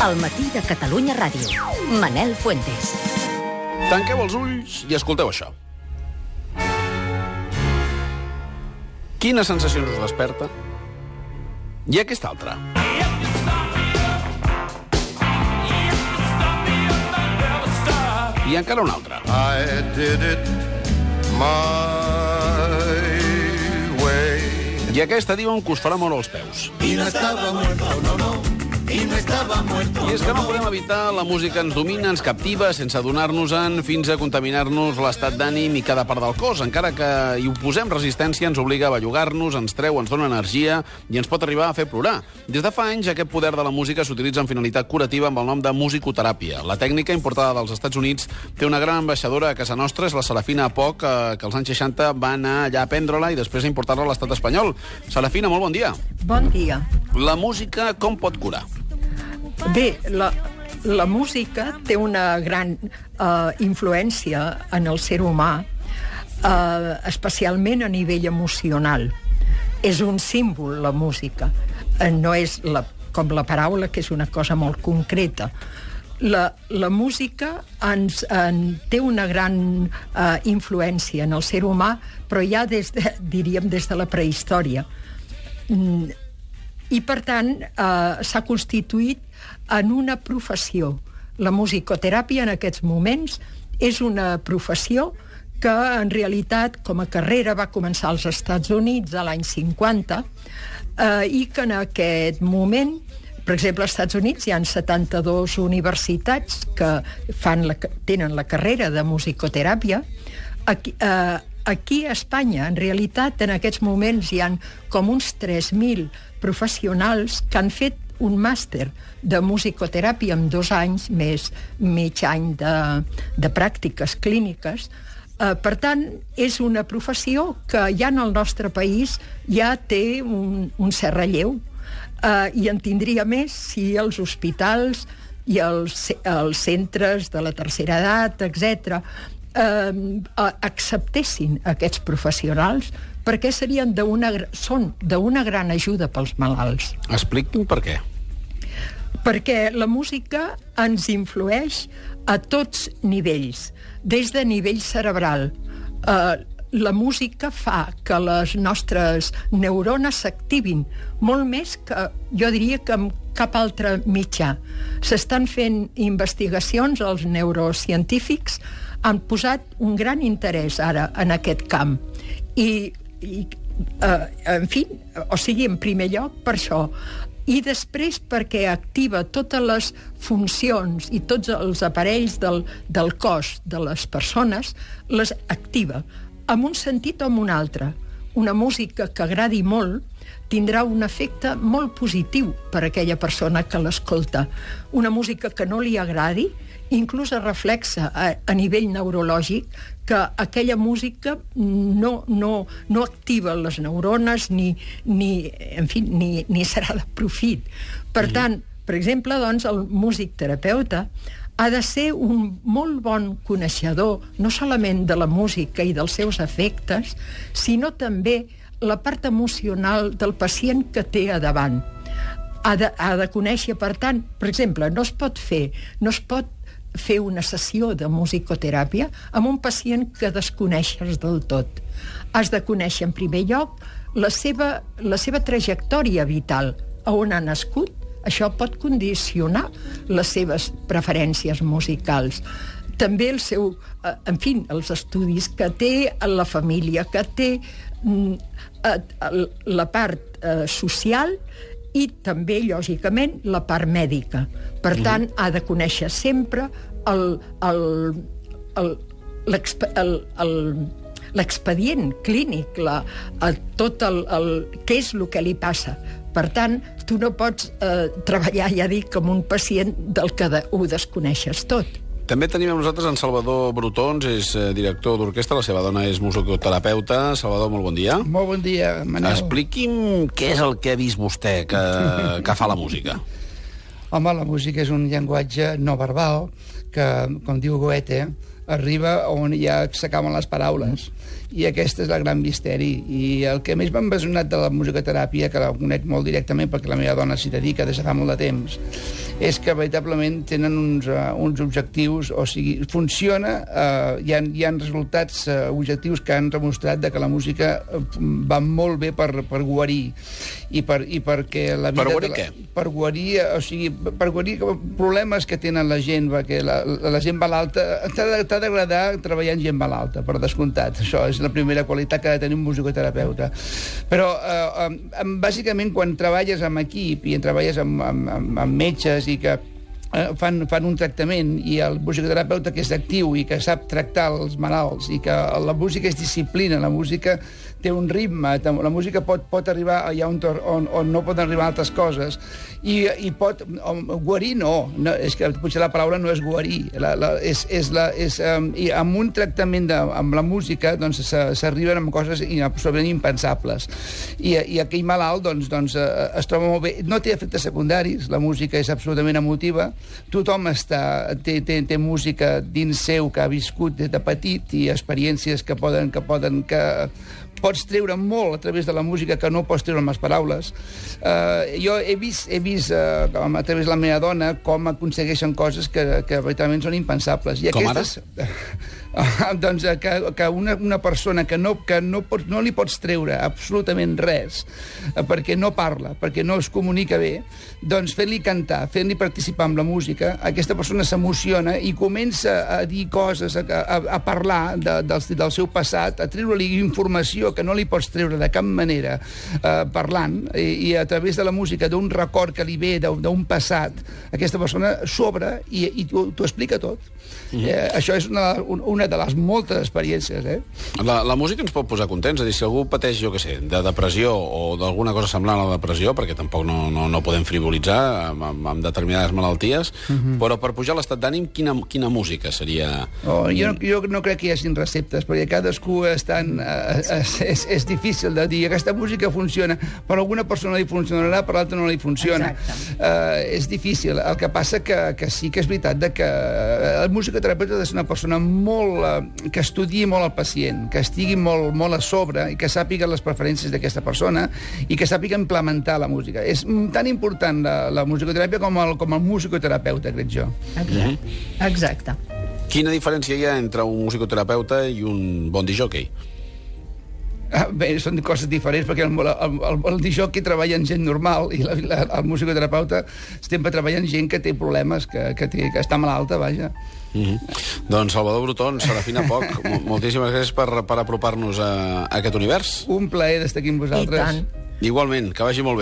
El matí de Catalunya Ràdio. Manel Fuentes. Tanqueu els ulls i escolteu això. Quines sensacions us desperta? I aquesta altra. I encara una altra. I did it my way. I aquesta diuen que us farà molt als peus. Y no estaba muerto, no, no. Y no estaba muerto. I és que no podem evitar, la música ens domina, ens captiva, sense adonar-nos-en, fins a contaminar-nos l'estat d'ànim i cada part del cos. Encara que hi oposem resistència, ens obliga a bellugar-nos, ens treu, ens dona energia i ens pot arribar a fer plorar. Des de fa anys, aquest poder de la música s'utilitza amb finalitat curativa amb el nom de musicoteràpia. La tècnica, importada dels Estats Units, té una gran ambaixadora a casa nostra, és la Serafina Poc, eh, que als anys 60 va anar allà a prendre-la i després a importar-la a l'estat espanyol. Serafina, molt bon dia. Bon dia. La música com pot curar? Bé, la, la música té una gran uh, influència en el ser humà, uh, especialment a nivell emocional. És un símbol, la música. Uh, no és la, com la paraula, que és una cosa molt concreta. La, la música ens, en, té una gran uh, influència en el ser humà, però ja des de, diríem des de la prehistòria. Mm, i, per tant, eh, s'ha constituït en una professió. La musicoteràpia en aquests moments és una professió que en realitat com a carrera va començar als Estats Units a l'any 50 eh, i que en aquest moment per exemple, als Estats Units hi ha 72 universitats que fan la, tenen la carrera de musicoteràpia. Aquí, eh, aquí a Espanya, en realitat, en aquests moments hi han com uns 3.000 professionals que han fet un màster de musicoteràpia amb dos anys més mig any de, de pràctiques clíniques. Uh, per tant, és una professió que ja en el nostre país ja té un, un cert relleu uh, i en tindria més si els hospitals i els, els centres de la tercera edat, etc eh, acceptessin aquests professionals perquè serien una, són d'una gran ajuda pels malalts. Expliqui'm per què. Perquè la música ens influeix a tots nivells, des de nivell cerebral. Eh, la música fa que les nostres neurones s'activin molt més que, jo diria, que amb cap altre mitjà. S'estan fent investigacions, els neurocientífics han posat un gran interès ara en aquest camp. I, i eh, en fi, o sigui, en primer lloc per això, i després perquè activa totes les funcions i tots els aparells del, del cos de les persones, les activa amb un sentit o amb un altre. Una música que agradi molt tindrà un efecte molt positiu per a aquella persona que l'escolta. Una música que no li agradi, inclús es reflexa a, a nivell neurològic que aquella música no, no, no activa les neurones ni, ni, en fi, ni, ni serà de profit. Per mm. tant, per exemple, doncs, el músic terapeuta ha de ser un molt bon coneixedor no solament de la música i dels seus efectes, sinó també la part emocional del pacient que té a davant. Ha de, ha de conèixer, per tant, per exemple, no es pot fer, no es pot fer una sessió de musicoteràpia amb un pacient que desconeixes del tot. Has de conèixer, en primer lloc, la seva, la seva trajectòria vital, a on ha nascut, això pot condicionar les seves preferències musicals. També el seu, eh, en fi, els estudis que té, la família que té, mm, la part eh, social i també, lògicament, la part mèdica. Per mm. tant, ha de conèixer sempre el, el, el, el, el, l'expedient clínic, la, el, tot el, el, què és el que li passa. Per tant, tu no pots eh, treballar, ja dic, com un pacient del que de, ho desconeixes tot. També tenim amb nosaltres en Salvador Brutons, és eh, director d'orquestra, la seva dona és musicoterapeuta. Salvador, molt bon dia. Molt bon dia, Manel. Expliqui'm què és el que ha vist vostè que, que fa la música. Home, la música és un llenguatge no verbal que, com diu Goethe, arriba on ja s'acaben les paraules. I aquest és el gran misteri. I el que més m'ha empresonat de la musicoteràpia, que la conec molt directament perquè la meva dona s'hi dedica des de fa molt de temps, és que veritablement tenen uns, uh, uns objectius, o sigui, funciona, uh, hi, ha, hi ha resultats uh, objectius que han demostrat de que la música uh, va molt bé per, per guarir i, per, i perquè la vida... Per guarir la, què? Per guarir, o sigui, per guarir problemes que tenen la gent, perquè la, la, gent malalta... T'ha d'agradar treballar amb gent malalta, per descomptat. Això és la primera qualitat que ha de tenir un musicoterapeuta. Però, eh, eh, bàsicament, quan treballes amb equip i treballes amb, amb, amb, amb metges i que eh, fan, fan un tractament i el musicoterapeuta que és actiu i que sap tractar els malalts i que la música és disciplina, la música té un ritme, la música pot, pot arribar allà on, on, on no poden arribar altres coses i, i pot... om, guarir no, no, és que potser la paraula no és guarir, la, la, és, és, la, és um, i amb un tractament de, amb la música doncs s'arriben amb coses absolutament impensables. I, i aquell malalt doncs, doncs eh, es troba molt bé, no té efectes secundaris la música és absolutament emotiva tothom està, té, té, té música dins seu que ha viscut des de petit i experiències que poden que poden que pots treure molt a través de la música que no pots treure amb les paraules. Uh, jo he vist, he vist uh, a través de la meva dona com aconsegueixen coses que, que veritablement són impensables. I Com ara? doncs eh, que, que una, una persona que, no, que no, pots, no li pots treure absolutament res eh, perquè no parla, perquè no es comunica bé, doncs fent-li cantar, fent-li participar amb la música, aquesta persona s'emociona i comença a dir coses, a, a, a parlar de, del, del seu passat, a treure-li informació que no li pots treure de cap manera eh, parlant, i, i a través de la música, d'un record que li ve d'un passat, aquesta persona s'obre i, i t'ho explica tot. Mhm. eh, això és una, un- una de les moltes experiències, eh? La, la música ens pot posar contents, és a dir, si algú pateix, jo què sé, de depressió o d'alguna cosa semblant a la depressió, perquè tampoc no, no, no podem frivolitzar amb, amb, amb determinades malalties, però per pujar l'estat d'ànim, quina, quina música seria... Oh, jo, no- jo no crec que hi hagin receptes, perquè cadascú està en, eh, és, és, és difícil de dir. Aquesta música funciona, per alguna persona li funcionarà, per l'altra no li funciona. Uh, és difícil. El que passa que, que sí que és veritat de que eh, el musicoterapeuta ha de ser una persona molt... Uh, que estudiï molt el pacient, que estigui molt, molt a sobre i que sàpiga les preferències d'aquesta persona i que sàpiga implementar la música. És tan important la, la musicoteràpia com el, com el musicoterapeuta, crec jo. Exacte. Exacte. Quina diferència hi ha entre un musicoterapeuta i un bon disjockey? Bé, són coses diferents, perquè el, el, el, el disjockey treballa amb gent normal i la, la, el musicoterapeuta sempre treballa amb gent que té problemes, que, que, té, que està malalta, vaja. Mm -hmm. Doncs Salvador Bruton, Serafina Poc, mo- moltíssimes gràcies per, per apropar-nos a, a aquest univers. Un plaer d'estar aquí amb I vosaltres. tant. Igualment, que vagi molt bé.